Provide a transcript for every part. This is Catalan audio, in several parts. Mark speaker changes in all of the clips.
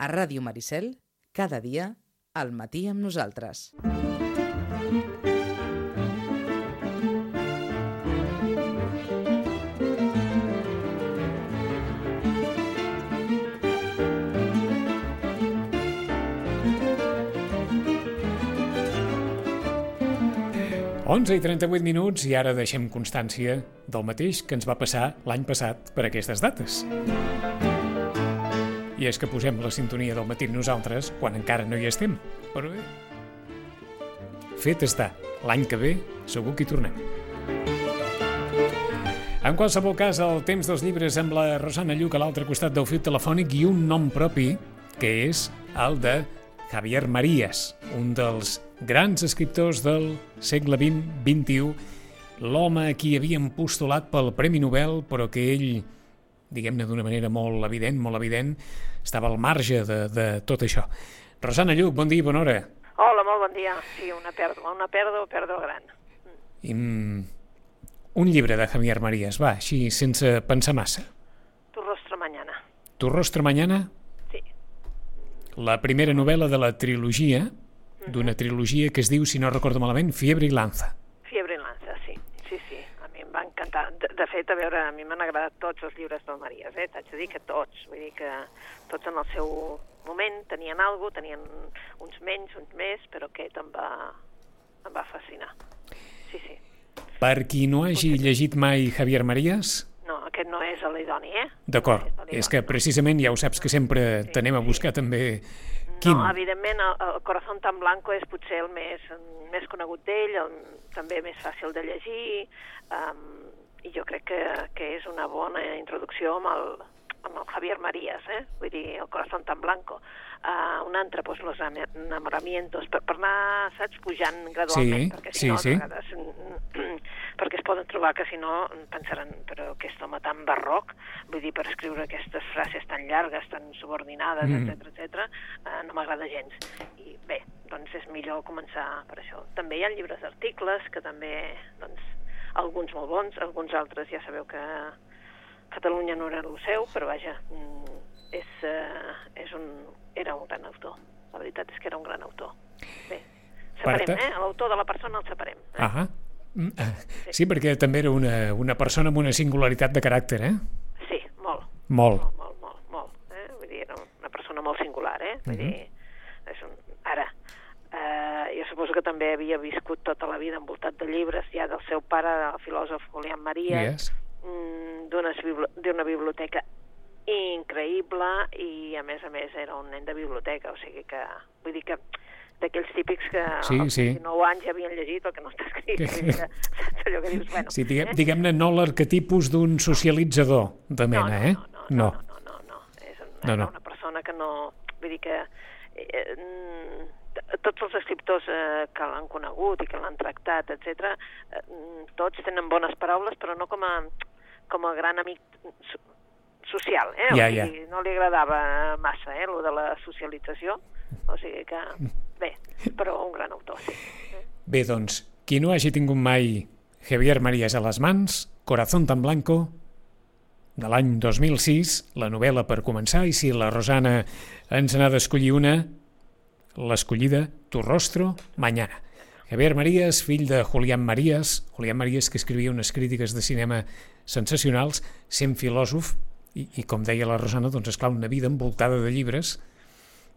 Speaker 1: A Ràdio Maricel, cada dia, al matí amb nosaltres.
Speaker 2: Onze i 38 minuts i ara deixem constància del mateix que ens va passar l'any passat per aquestes dates. I és que posem la sintonia del matí nosaltres quan encara no hi estem. Però bé, fet està. L'any que ve segur que hi tornem. En qualsevol cas, el temps dels llibres amb la Rosana Lluc a l'altre costat del fil telefònic i un nom propi, que és el de Javier Marías, un dels grans escriptors del segle XX-XXI, l'home a qui havien postulat pel Premi Nobel, però que ell, diguem-ne d'una manera molt evident, molt evident, estava al marge de, de tot això. Rosana Lluc, bon dia i bona hora.
Speaker 3: Hola, molt bon dia. Sí, una pèrdua, una pèrdua, pèrdua gran.
Speaker 2: I, mm, un llibre de Javier Marías, va, així, sense pensar massa.
Speaker 3: Tu rostro mañana.
Speaker 2: Tu rostro mañana,
Speaker 3: Sí.
Speaker 2: la primera novel·la de la trilogia, d'una trilogia que es diu, si no recordo malament, Fiebre i Lanza.
Speaker 3: Fiebre en lança, sí. Sí, sí, a encantar. De, de fet, a veure, a mi m'han agradat tots els llibres del Marías, eh? T'haig de dir que tots. Vull dir que tots en el seu moment tenien alguna tenien uns menys, uns més, però aquest em va, em va fascinar. Sí, sí.
Speaker 2: Per qui no hagi llegit mai Javier Marías,
Speaker 3: No, aquest no és l'idoni, eh?
Speaker 2: d'acord,
Speaker 3: No és
Speaker 2: és que precisament ja ho saps que sempre t'anem a buscar també quin.
Speaker 3: No, evidentment, el, el Corazón tan blanco és potser el més, més conegut d'ell, el, també més fàcil de llegir, um, i jo crec que, que és una bona introducció amb el, amb el Javier Marías, eh? vull dir, el Corazón tan blanco. Uh, un altre, pues, los enamoramientos, per, per anar, saps, pujant gradualment,
Speaker 2: Sí,
Speaker 3: perquè
Speaker 2: sí,
Speaker 3: si no,
Speaker 2: sí.
Speaker 3: vegades, mm, perquè es poden trobar que si no pensaran, però aquest home tan barroc, vull dir, per escriure aquestes frases tan llargues, tan subordinades,
Speaker 2: Mm.
Speaker 3: etc etc, eh, no m'agrada gens. I bé, doncs és millor començar per això. També hi ha llibres d'articles, que també, doncs, alguns molt bons, alguns altres ja sabeu que Catalunya no era el seu, però vaja, mm, és, eh, és un, era un gran autor. La veritat és que era un gran autor. Bé, separem,
Speaker 2: Marta?
Speaker 3: eh? L'autor de la persona el separem. Eh?
Speaker 2: Ah, mm, ah, sí, perquè també era una, una persona amb una singularitat de caràcter, eh?
Speaker 3: Sí, molt.
Speaker 2: Molt.
Speaker 3: Molt, molt, molt, molt. Eh? Vull dir, era una persona molt singular, eh? Vull
Speaker 2: Mhm.
Speaker 3: dir, és un... Ara, eh, jo suposo que també havia viscut tota la vida envoltat de llibres, ja del seu pare, el filòsof Julián María,
Speaker 2: Yes.
Speaker 3: mm, d'una bibli- d'una increïble i, a més a més, era un nen de biblioteca, o sigui que, vull dir que d'aquells típics que
Speaker 2: Sí,
Speaker 3: als
Speaker 2: sí.
Speaker 3: 19 anys ja havien llegit el que no està escrit. Que, saps allò que dius, bueno...
Speaker 2: Sí, diguem,
Speaker 3: eh?
Speaker 2: diguem-ne no l'arquetipus d'un socialitzador de mena,
Speaker 3: no,
Speaker 2: eh?
Speaker 3: no, no, no, no, no, no, no. És un,
Speaker 2: No,
Speaker 3: no,
Speaker 2: no.
Speaker 3: no. una persona que no... Vull dir que eh, mm, tots els escriptors eh, que l'han conegut i que l'han tractat, etc, eh, mm, tots tenen bones paraules, però no com a, com a gran amic social, eh?
Speaker 2: Ja,
Speaker 3: o sigui, no li agradava massa, eh, lo de la socialització, o sigui que, bé, però un gran autor, sí.
Speaker 2: Bé, doncs, qui no hagi tingut mai Javier Marías a les mans, Corazón tan blanco, de l'any 2006, la novel·la per començar, i si la Rosana ens n'ha d'escollir una, l'escollida Tu rostro, mañana. Javier Marías, fill de Julián Marías, Julián Marías que escrivia unes crítiques de cinema sensacionals, sent filòsof, i, i com deia la Rosana, doncs esclar, una vida envoltada de llibres,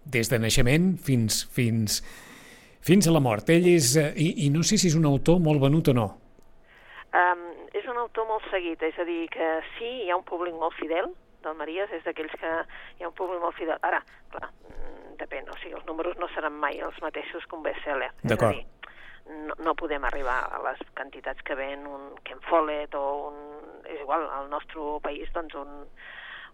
Speaker 2: des de naixement fins, fins, fins a la mort. Ell és, eh, i, i no sé si és un autor molt venut o no.
Speaker 3: Um, és un autor molt seguit, és a dir, que sí, hi ha un públic molt fidel, del Marías és d'aquells que hi ha un públic molt fidel. Ara, clar, mm, depèn, o sigui, els números no seran mai els mateixos que un best-seller. És a
Speaker 2: D'acord.
Speaker 3: No, no podem arribar a les quantitats que ven un Ken Follett o un... És igual, al nostre país, doncs, un,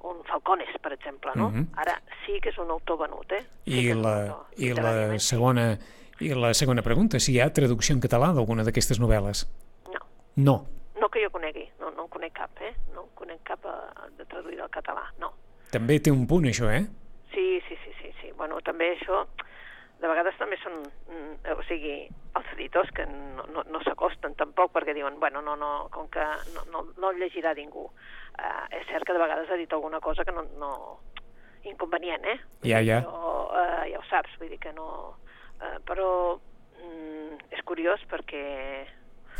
Speaker 3: un Falcones, per exemple, no?
Speaker 2: Mhm.
Speaker 3: Ara sí que és un autor venut, eh? Sí
Speaker 2: I la,
Speaker 3: autor,
Speaker 2: i la segona i la segona pregunta, si hi ha traducció en català d'alguna d'aquestes novel·les.
Speaker 3: No,
Speaker 2: No.
Speaker 3: no que jo conegui, no, no en conec cap, eh? No en conec cap eh, de traduïda al català, no.
Speaker 2: També té un punt, això, eh?
Speaker 3: Sí, sí, sí, sí, sí. Bueno, també això, de vegades també són, mm, o sigui, els editors que no, no, no s'acosten tampoc perquè diuen, bueno, no, no, com que no, no, no el llegirà ningú. Uh, és cert que de vegades ha dit alguna cosa que no, no, inconvenient, eh?
Speaker 2: Ja, ja.
Speaker 3: Però, eh, ja ho saps, vull dir que no... Eh, però mm, és curiós perquè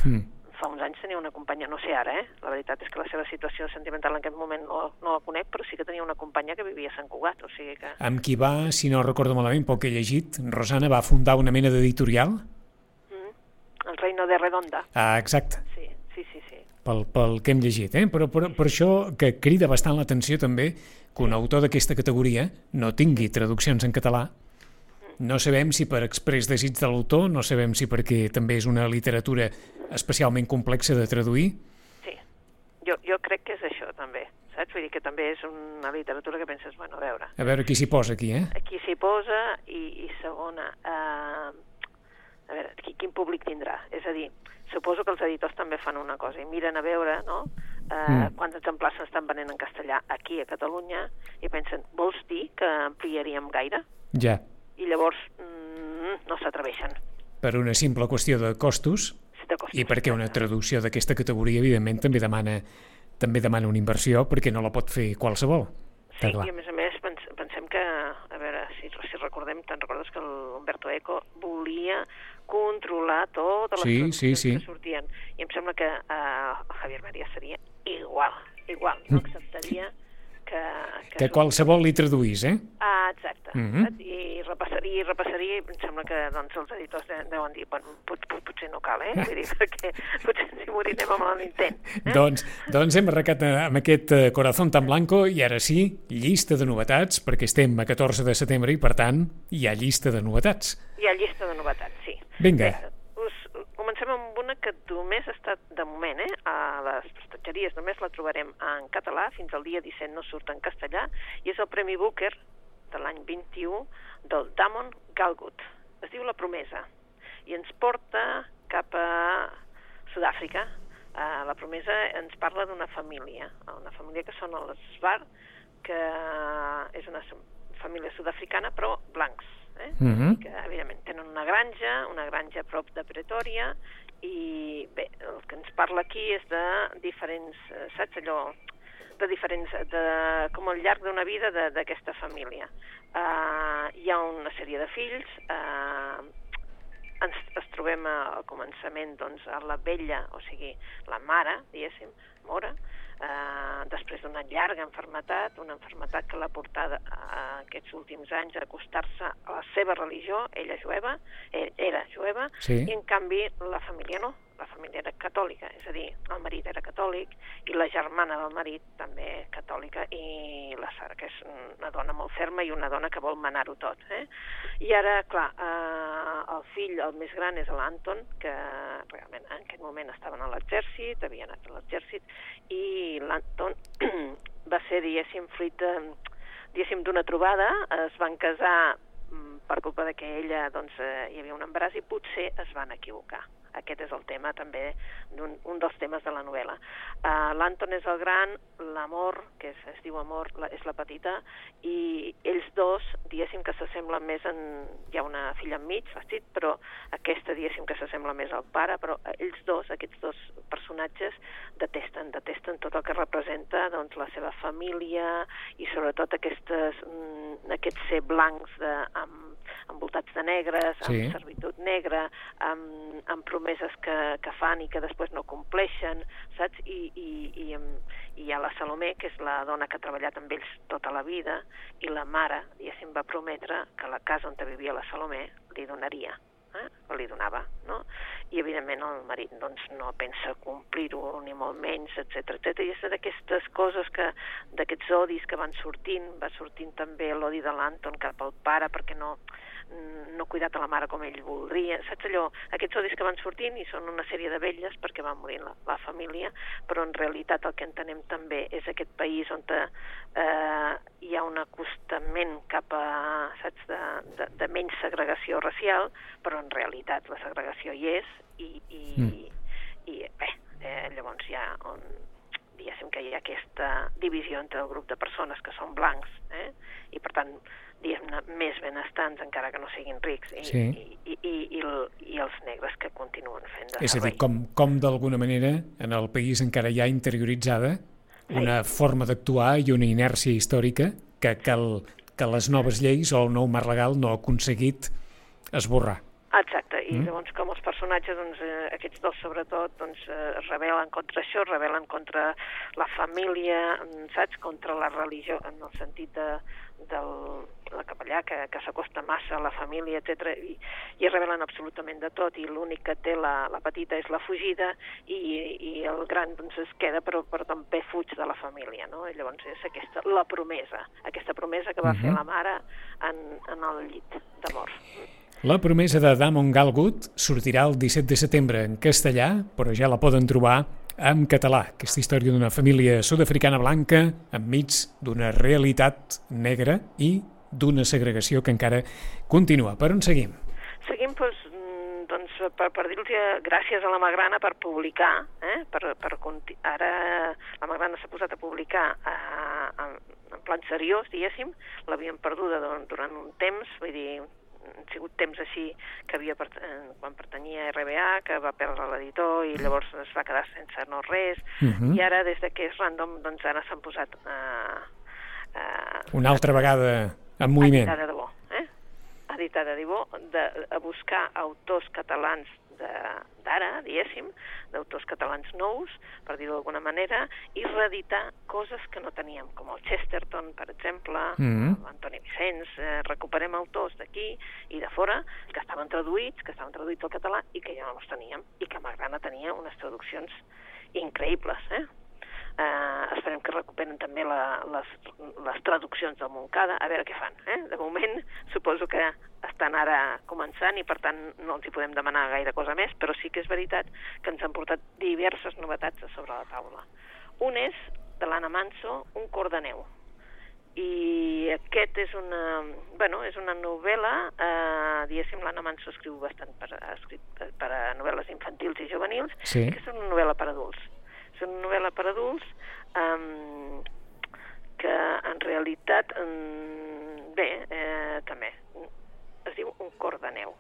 Speaker 2: Mm.
Speaker 3: Fa uns anys tenia una companya, no sé ara, eh? La veritat és que la seva situació sentimental en aquest moment no, no la conec, però sí que tenia una companya que vivia a Sant Cugat, o sigui que...
Speaker 2: Amb qui va, si no recordo malament, que he llegit, Rosana va fundar una mena d'editorial?
Speaker 3: Mm, el Reino de Redonda,
Speaker 2: Ah, exacte,
Speaker 3: sí, sí, sí, sí.
Speaker 2: pel, pel que hem llegit. Eh? Però, però per això que crida bastant l'atenció també que un autor d'aquesta categoria no tingui traduccions en català. No sabem si per express desig de l'autor, no sabem si perquè també és una literatura especialment complexa de traduir.
Speaker 3: Sí, jo, jo crec que és això també, saps? Vull dir que també és una literatura que penses, bueno, a veure,
Speaker 2: A veure qui s'hi posa aquí, eh?
Speaker 3: aquí s'hi posa i, i segona, eh, a veure, qui, quin públic tindrà? És a dir, suposo que els editors també fan una cosa i miren a veure no? eh,
Speaker 2: Mm.
Speaker 3: quants exemplars s'estan venent en castellà aquí a Catalunya i pensen, vols dir que ampliaríem gaire?
Speaker 2: Ja,
Speaker 3: I llavors mm, no s'atreveixen.
Speaker 2: per una simple qüestió de costos
Speaker 3: te costa
Speaker 2: i perquè una traducció d'aquesta categoria, evidentment, també demana també demana una inversió perquè no la pot fer qualsevol.
Speaker 3: Sí,
Speaker 2: clar.
Speaker 3: i a més a més pens, pensem que, a veure, si, si recordem, te'n recordes que l'Humberto Eco volia controlar totes les
Speaker 2: Sí, sí, sí.
Speaker 3: que sortien. I em sembla que eh, Javier María seria igual, igual, no acceptaria que...
Speaker 2: Que qualsevol li traduís, eh?
Speaker 3: Ah, exacte.
Speaker 2: Mhm.
Speaker 3: saps? I i repassaria, i em sembla que doncs, els editors de, deuen dir, bueno, pot, pot, potser no cal, eh? Vull dir, perquè potser hi morirem amb l'intent. Eh?
Speaker 2: Doncs, doncs hem arrecat eh, amb aquest eh, Corazón tan blanco i ara sí, llista de novetats, perquè estem a 14 de setembre i, per tant, hi ha llista de novetats.
Speaker 3: Hi ha llista de novetats, sí.
Speaker 2: Vinga.
Speaker 3: Bé, us, comencem amb una que només està de moment, eh? A les prestatgeries només la trobarem en català, fins al dia 17 no surt en castellà, i és el Premi Booker de l'any 21 del Damon Galgut. Es diu La Promesa, i ens porta cap a Sud-àfrica. Uh, la Promesa ens parla d'una família, una família que són els Svar, que és una família sud-africana, però blancs. Eh?
Speaker 2: Mhm.
Speaker 3: que evidentment tenen una granja, una granja a prop de Pretòria, i bé, el que ens parla aquí és de diferents, eh, saps allò, de diferents, de, com al llarg d'una vida de- d'aquesta família. Uh, hi ha una sèrie de fills, uh, ens, ens trobem al començament doncs, a la vella, o sigui, la mare, diguéssim, mora, eh, després d'una llarga enfermetat, una enfermetat que l'ha portat a aquests últims anys a acostar-se a la seva religió, ella jueva, era jueva,
Speaker 2: Sí.
Speaker 3: i en canvi la família no, família era catòlica, és a dir, el marit era catòlic i la germana del marit també catòlica i la Sara, que és una dona molt ferma i una dona que vol manar-ho tot. Eh? I ara, clar, eh, el fill, el més gran, és l'Anton, que realment en aquest moment estaven a l'exèrcit, havia anat a l'exèrcit, i l'Anton va ser, diguéssim, fruit de, diguéssim, d'una trobada, es van casar mm, per culpa de que ella doncs, eh, hi havia un embaràs i potser es van equivocar. Aquest és el tema també, d'un un dels temes de la novel·la. Uh, L'Anton és el gran, l'Amor, que es, es diu Amor, la, és la petita, i ells dos, diguéssim que s'assemblen més en... Hi ha una filla enmig, vestit, però aquesta, diguéssim que s'assembla més al pare, però ells dos, aquests dos personatges, detesten, detesten tot el que representa doncs, la seva família i sobretot aquestes, mm, aquests ser blancs de, amb, envoltats de negres, amb
Speaker 2: Sí.
Speaker 3: servitud negra, amb, amb promeses que, que fan i que després no compleixen, saps? I, i, i, amb- i hi ha la Salomé, que és la dona que ha treballat amb ells tota la vida, i la mare, diguéssim, va prometre que la casa on vivia la Salomé li donaria eh? Li donava, no? I evidentment el marit doncs, no pensa complir-ho ni molt menys, etc etc. I és d'aquestes coses que, d'aquests odis que van sortint, va sortint també l'odi de l'Anton cap al pare perquè no, no ha cuidat a la mare com ell voldria, saps allò? Aquests odis que van sortint i són una sèrie de velles perquè van morir la, la família, però en realitat el que entenem també és aquest país on eh, hi ha un acostament cap a, saps, de, de, de menys segregació racial, però en realitat la segregació hi és i, i,
Speaker 2: Mm.
Speaker 3: i bé, eh, llavors hi ha on, diguéssim que hi ha aquesta divisió entre el grup de persones que són blancs eh? i per tant diguem-ne més benestants encara que no siguin rics i,
Speaker 2: Sí.
Speaker 3: i, i, i, i, el, i els negres que continuen fent de
Speaker 2: És a dir,
Speaker 3: servei.
Speaker 2: com, com d'alguna manera en el país encara hi ha interioritzada una forma d'actuar i una inèrcia històrica que, que, el, que les noves lleis o el nou marc legal no ha aconseguit esborrar.
Speaker 3: Exacte, i mm. llavors com els personatges, doncs, eh, aquests dos sobretot, doncs, eh, es rebel·len contra això, es rebel·len contra la família, mm, saps, contra la religió, en el sentit de, del la capellà que, que s'acosta massa a la família, etc i, i es revelen absolutament de tot, i l'únic que té la, la petita és la fugida, i, i el gran doncs, es queda, però, però també fuig de la família, no? I llavors és aquesta, la promesa, aquesta promesa que va uh -huh. fer mhm. la mare en, en el llit de mort.
Speaker 2: La promesa de Damon Galgut sortirà el 17 de setembre en castellà, però ja la poden trobar en català. Aquesta història d'una família sud-africana blanca enmig d'una realitat negra i d'una segregació que encara continua. Per on seguim?
Speaker 3: Seguim doncs, doncs, per, per dir-los gràcies a la Magrana per publicar, eh? per, per, ara la Magrana s'ha posat a publicar eh, en, en plan seriós, diguéssim, l'havien perduda durant un temps, vull dir, han sigut temps així que havia eh, quan pertanyia a RBA, que va perdre l'editor i llavors es va quedar sense no res, uh mhm. -huh. i ara des de que és random, doncs ara s'han posat uh,
Speaker 2: uh, una altra vegada en moviment.
Speaker 3: A editar de debò, eh? A editar de debò, de, a buscar autors catalans d'ara, diguéssim, d'autors catalans nous, per dir-ho d'alguna manera, i reeditar coses que no teníem, com el Chesterton, per exemple, mm -hmm. l'Antoni Vicenç, eh, recuperem autors d'aquí i de fora, que estaven traduïts, que estaven traduïts al català i que ja no els teníem, i que Magrana tenia unes traduccions increïbles, eh? Eh, esperem que recuperen també la, les, les traduccions del Montcada, a veure què fan. Eh? De moment, suposo que estan ara començant i per tant no els hi podem demanar gaire cosa més, però sí que és veritat que ens han portat diverses novetats a sobre la taula. Un és, de l'Anna Manso, un cor de neu. I aquest és una, bueno, és una novel·la, eh, diguéssim, l'Anna Manso escriu bastant per, escrit per a novel·les infantils i juvenils, sí. que és una novel·la per adults. És una novel·la per adults eh, que en realitat, eh, bé, eh, també, es diu Un cor de neu.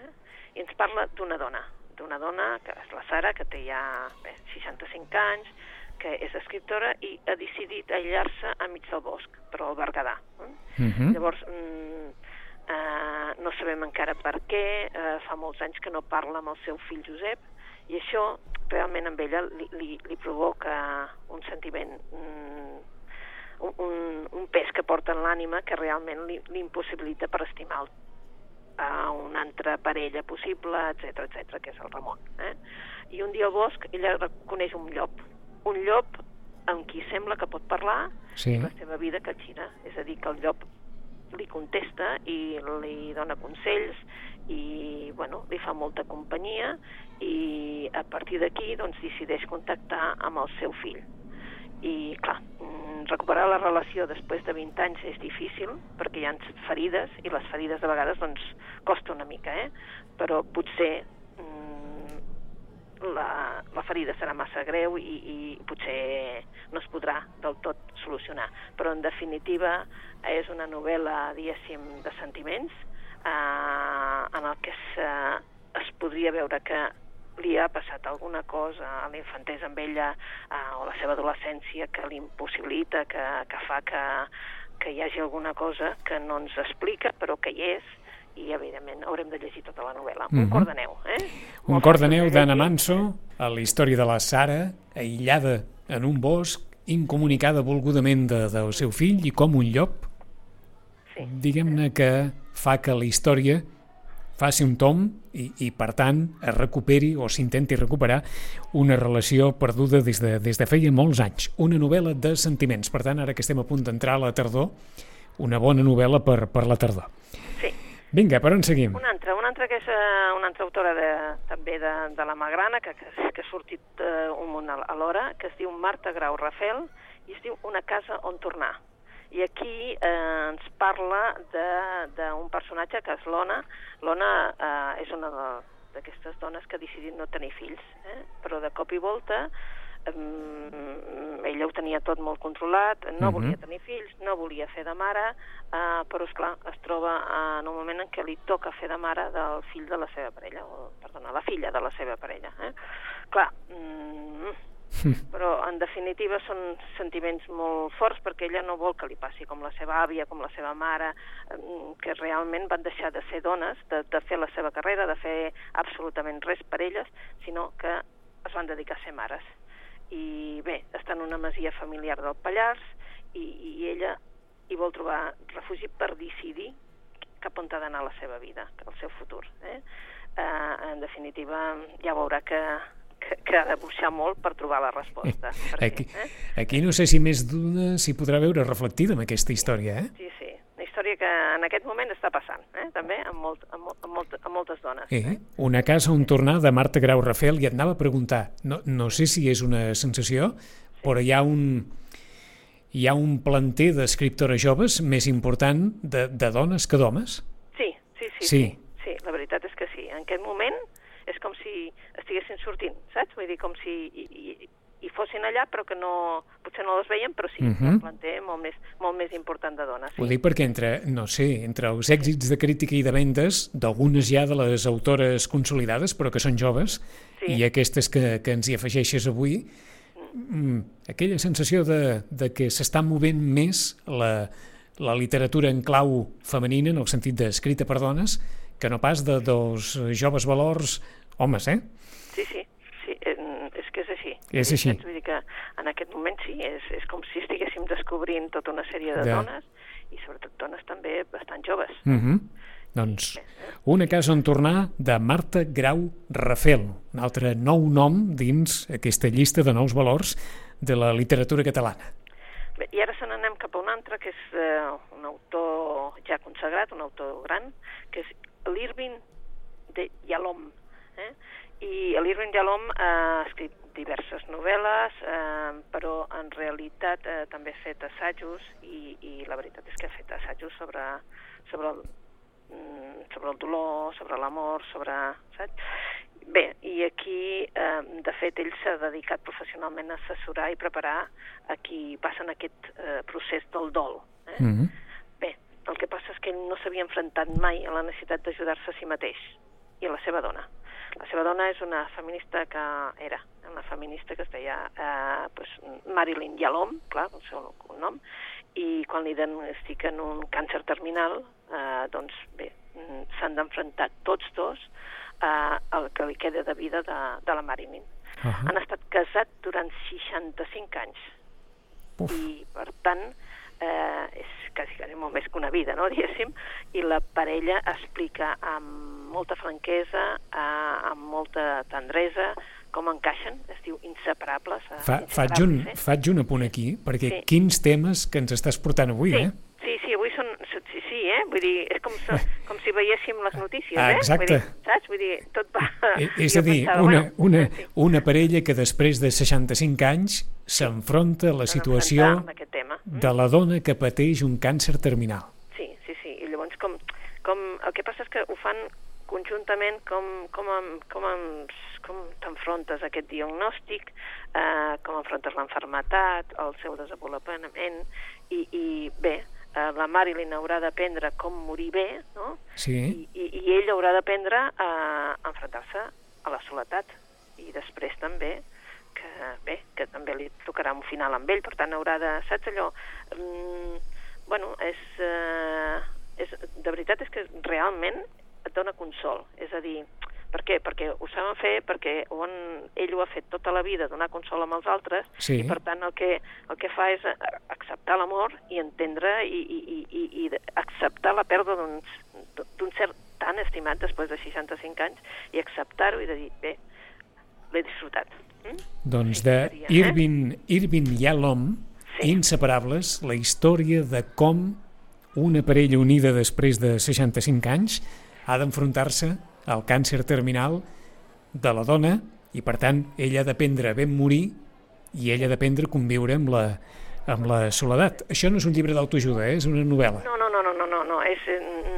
Speaker 3: Eh? I ens parla d'una dona, d'una dona, que és la Sara, que té ja bé, 65 anys, que és escriptora i ha decidit aïllar-se enmig del bosc, però al Berguedà. Eh? Uh -huh. Llavors, mm, eh, no sabem encara per què, eh, fa molts anys que no parla amb el seu fill Josep, i això realment amb ella li, li, li provoca un sentiment mm, un, un pes que porta en l'ànima que realment li, li impossibilita per estimar el a una altra parella possible, etc etc que és el Ramon. Eh? I un dia al bosc ella reconeix un llop, un llop amb qui sembla que pot parlar sí. la seva vida gira. És a dir, que el llop li contesta i li dona consells i bueno, li fa molta companyia i a partir d'aquí doncs, decideix contactar amb el seu fill i clar, mm, recuperar la relació després de 20 anys és difícil perquè hi ha ferides i les ferides de vegades doncs costa una mica, eh? però potser mm, la, la ferida serà massa greu i, i potser no es podrà del tot solucionar. Però en definitiva és una novel·la, diguéssim, de sentiments eh, en el que es, eh, es podria veure que li ha passat alguna cosa a la infantesa amb ella eh, o la seva adolescència que li impossibilita, que, que fa que, que hi hagi alguna cosa que no ens explica però que hi és i evidentment haurem de llegir tota la novel·la. Mm -hmm. Un cor de neu, eh?
Speaker 2: Un cor de neu d'Anna Manso, a la història de la Sara, aïllada en un bosc, incomunicada volgudament de, del seu fill i com un llop, sí. diguem-ne que fa que la història faci un tom i, i per tant, es recuperi o s'intenti recuperar una relació perduda des de, des de feia molts anys. Una novel·la de sentiments. Per tant, ara que estem a punt d'entrar a la tardor, una bona novel·la per, per la tardor.
Speaker 3: Sí.
Speaker 2: Vinga, per on seguim?
Speaker 3: Una altra, una altra que és uh, una altra autora de, també de, de la Magrana, que, que, que ha sortit uh, un munt alhora, que es diu Marta Grau Rafel, i es diu Una casa on tornar i aquí eh, ens parla d'un personatge que és l'Ona. L'Ona eh, és una d'aquestes dones que ha decidit no tenir fills, eh? però de cop i volta eh, ella ho tenia tot molt controlat, no uh mhm. -huh. volia tenir fills, no volia fer de mare, eh, però, esclar, es troba en un moment en què li toca fer de mare del fill de la seva parella, o, perdona, la filla de la seva parella. Eh? Clar, mm, però en definitiva són sentiments molt forts perquè ella no vol que li passi com la seva àvia, com la seva mare, mm, que realment van deixar de ser dones, de, de fer la seva carrera, de fer absolutament res per elles, sinó que es van dedicar a ser mares. I bé, està en una masia familiar del Pallars i, i ella hi vol trobar refugi per decidir cap on ha d'anar la seva vida, el seu futur. Eh? Eh, en definitiva, ja veurà que, que, que ha de buixar molt per trobar la resposta. Perquè,
Speaker 2: Aquí, aquí no sé si més d'una s'hi podrà veure reflectida en aquesta història, eh?
Speaker 3: Sí, sí. Una història que en aquest moment està passant, eh? també, amb, molt, amb, molt, amb, molt, amb moltes dones.
Speaker 2: Eh? Una casa on tornar de Marta Grau Rafel i et anava a preguntar, no, no sé si és una sensació, però hi ha un, hi ha un planter d'escriptores joves més important de, de dones que d'homes?
Speaker 3: Sí, sí, sí,
Speaker 2: Sí.
Speaker 3: sí. Sí, la veritat és que sí. En aquest moment és com si estiguessin sortint, saps? Vull dir, com si hi, hi, hi fossin allà, però que no, potser no les veiem, però sí, uh
Speaker 2: Mhm.
Speaker 3: -huh. un planter molt més, molt més important de dones.
Speaker 2: Ho dic perquè entre, no sé, entre els èxits de crítica i de vendes, d'algunes ja de les autores consolidades, però que són joves,
Speaker 3: Sí.
Speaker 2: i aquestes que, que ens hi afegeixes avui, mm, aquella sensació de, de que s'està movent més la, la literatura en clau femenina, en el sentit d'escrita per dones, que no pas de dos joves valors homes, eh?
Speaker 3: Sí, sí, sí eh, és que és així.
Speaker 2: És així.
Speaker 3: Saps? Vull dir que en aquest moment sí, és, és com si estiguéssim descobrint tota una sèrie de
Speaker 2: Ja.
Speaker 3: dones, i sobretot dones també bastant joves.
Speaker 2: Mm -hmm. Doncs una casa on tornar de Marta Grau Rafel, un altre nou nom dins aquesta llista de nous valors de la literatura catalana.
Speaker 3: Bé, I ara se n'anem cap a un altre, que és eh, un autor ja consagrat, un autor gran, que és l'Irving de Yalom. Eh? I l'Irving Yalom eh, ha escrit diverses novel·les, eh, però en realitat eh, també ha fet assajos i, i la veritat és que ha fet assajos sobre, sobre, el, mm, sobre el dolor, sobre l'amor, sobre... Saps? Bé, i aquí, eh, de fet, ell s'ha dedicat professionalment a assessorar i preparar a qui passa en aquest eh, procés del dol. Eh?
Speaker 2: Mm -hmm.
Speaker 3: Bé, el que passa és que ell no s'havia enfrontat mai a la necessitat d'ajudar-se a si mateix i a la seva dona. La seva dona és una feminista que era una feminista que es deia eh, pues, Marilyn Yalom, clar, el seu nom, i quan li diagnostiquen un càncer terminal, eh, doncs bé, mm, s'han d'enfrontar tots dos eh, el que li queda de vida de, de la Marilyn.
Speaker 2: Uh -huh.
Speaker 3: Han estat casats durant 65 anys
Speaker 2: Uf.
Speaker 3: i per tant eh, és quasi, quasi molt més que una vida, no, diguéssim, i la parella explica amb molta franquesa, eh, amb molta tendresa, com encaixen, es diu inseparables. Eh,
Speaker 2: Fa, faig, un,
Speaker 3: inseparables, eh?
Speaker 2: faig un apunt aquí, perquè
Speaker 3: Sí.
Speaker 2: quins temes que ens estàs portant avui,
Speaker 3: Sí,
Speaker 2: eh?
Speaker 3: Són... Sí, sí, eh? Vull dir, és com, si- com si veiéssim les notícies, eh?
Speaker 2: exacte.
Speaker 3: Vull dir, saps? Vull dir, tot va...
Speaker 2: Eh, És a dir,
Speaker 3: pensava,
Speaker 2: una,
Speaker 3: bueno,
Speaker 2: una,
Speaker 3: sí.
Speaker 2: una parella que després de 65 anys s'enfronta a la situació
Speaker 3: tema. Mm?
Speaker 2: de la dona que pateix un càncer terminal.
Speaker 3: Sí, sí, sí. I llavors com, com, el que passa és que ho fan conjuntament com, com, amb, com, amb, com t'enfrontes a aquest diagnòstic, eh, com enfrontes l'enfermetat, el seu desenvolupament, i, i bé, eh, la Marilyn haurà d'aprendre com morir bé, no?
Speaker 2: Sí?
Speaker 3: I, i, i ell haurà d'aprendre a enfrontar-se a la soledat i després també que bé, que també li tocarà un final amb ell, per tant haurà de, saps allò mm, bueno, és, eh, és de veritat és que realment et dona consol, és a dir per què? Perquè ho saben fer, perquè ho han, ell ho ha fet tota la vida, donar consol amb els altres,
Speaker 2: Sí.
Speaker 3: i per tant el que, el que fa és acceptar l'amor i entendre i, i, i, i, i acceptar la pèrdua d'un ser tan estimat després de 65 anys i acceptar-ho i de dir, bé, l'he disfrutat. Mm?
Speaker 2: Doncs de
Speaker 3: seria, eh?
Speaker 2: Irving, Irving Yalom,
Speaker 3: Sí.
Speaker 2: Inseparables, la història de com una parella unida després de 65 anys ha d'enfrontar-se al càncer terminal de la dona i, per tant, ella ha d'aprendre ben morir i ella ha d'aprendre a conviure amb la, amb la soledat. Això no és un llibre d'autoajuda, eh? és una novel·la.
Speaker 3: No, no, no, no, no, no, no, és,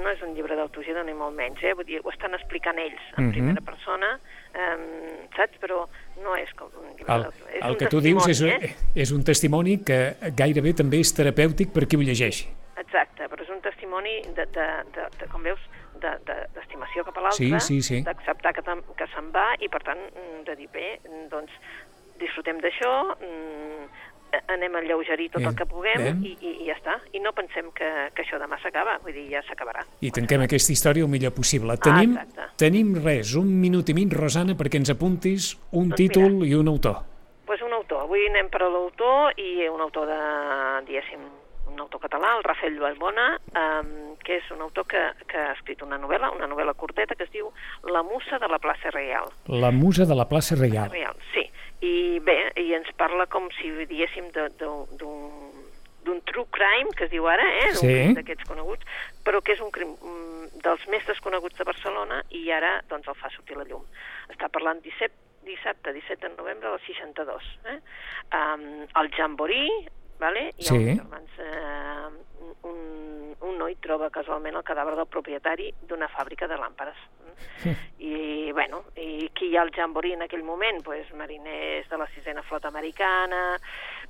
Speaker 3: no és un llibre d'autoajuda ni molt menys, eh? Vull dir, ho estan explicant ells en
Speaker 2: Mhm.
Speaker 3: primera persona, eh, saps? Però no és com un llibre
Speaker 2: El,
Speaker 3: d'autoajuda.
Speaker 2: El
Speaker 3: un
Speaker 2: que tu dius és,
Speaker 3: Eh?
Speaker 2: és un testimoni que gairebé també és terapèutic per qui ho llegeixi.
Speaker 3: Exacte, però és un testimoni de, de, de, de com veus, d'estimació de, d'estimació cap a l'altre,
Speaker 2: Sí, sí, sí.
Speaker 3: d'acceptar que, que se'n va i, per tant, mm, de dir, bé, doncs, disfrutem d'això, mm, anem a lleugerir tot
Speaker 2: Bé,
Speaker 3: el que puguem
Speaker 2: bé.
Speaker 3: i, i, i ja està. I no pensem que, que això demà s'acaba, vull dir, ja s'acabarà.
Speaker 2: I tanquem aquesta història el millor possible. Tenim,
Speaker 3: Ah, exacte.
Speaker 2: tenim res, un minut i mig, Rosana, perquè ens apuntis un
Speaker 3: Doncs
Speaker 2: títol i un autor.
Speaker 3: pues un autor. Avui anem per a l'autor i un autor de, diguéssim, un autor català, el Rafael Vallbona, um, que és un autor que, que ha escrit una novel·la, una novel·la curteta que es diu La musa de la plaça Reial.
Speaker 2: La musa de la plaça Reial.
Speaker 3: Real, sí. I bé, i ens parla com si diguéssim de- de- d'un d'un true crime, que es diu ara, eh?
Speaker 2: Sí.
Speaker 3: d'aquests coneguts, però que és un crim mm, dels més desconeguts de Barcelona i ara doncs, el fa sortir la llum. Està parlant 17, dissabte, 17 de novembre del 62. Eh? Um, el Jamboree, vale? ha
Speaker 2: Sí.
Speaker 3: germans, eh, un, un noi troba casualment el cadàver del propietari d'una fàbrica de làmpades. I, bueno, i qui hi ha al Jamboree en aquell moment? Pues, mariners de la sisena flota americana,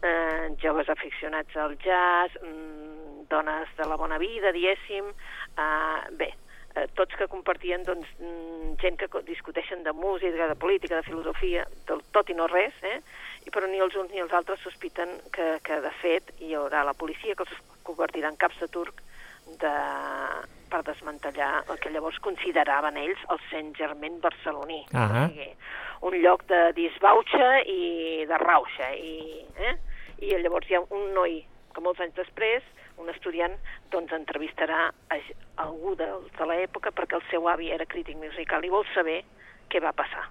Speaker 3: eh, joves aficionats al jazz, mm, dones de la bona vida, diguéssim, eh, bé, eh, tots que compartien doncs, mm, gent que discuteixen de música, de política, de filosofia, del tot i no res, eh? I, però ni els uns ni els altres sospiten que, que de fet hi haurà la policia que els convertirà en caps de turc de, per desmantellar el que llavors consideraven ells el Saint Germain barceloní.
Speaker 2: Ahà.
Speaker 3: O sigui, un lloc de disbauxa i de rauxa. I, eh? I llavors hi ha un noi que molts anys després, un estudiant, doncs entrevistarà a, algú de, de l'època perquè el seu avi era crític musical i vol saber què va passar.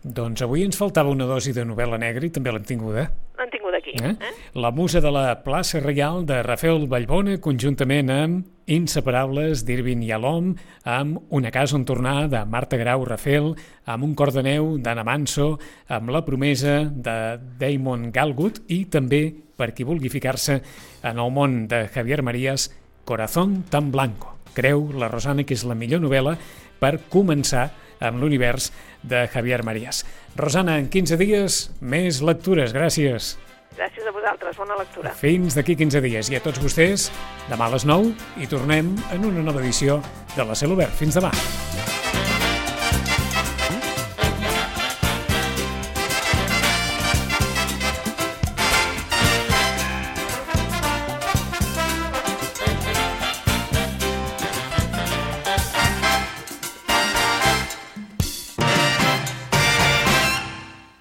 Speaker 2: Doncs avui ens faltava una dosi de novel·la negra i també l'hem tinguda.
Speaker 3: L'han tingut aquí.
Speaker 2: Eh?
Speaker 3: Eh?
Speaker 2: La musa de la plaça Reial de Rafael Vallbona, conjuntament amb Inseparables d'Irvin Yalom, amb Una casa on tornar de Marta Grau Rafael, amb Un cor de neu d'Anna Manso, amb La promesa de Damon Galgut i també, per qui vulgui ficar-se en el món de Javier Marías, Corazón tan blanco. Creu la Rosana que és la millor novel·la per començar amb l'univers de Javier Marías. Rosana, en 15 dies, més lectures. Gràcies.
Speaker 3: Gràcies a vosaltres, bona lectura.
Speaker 2: Fins d'aquí 15 dies. I a tots vostès, demà a les 9 i tornem en una nova edició de la Cel Obert. Fins demà.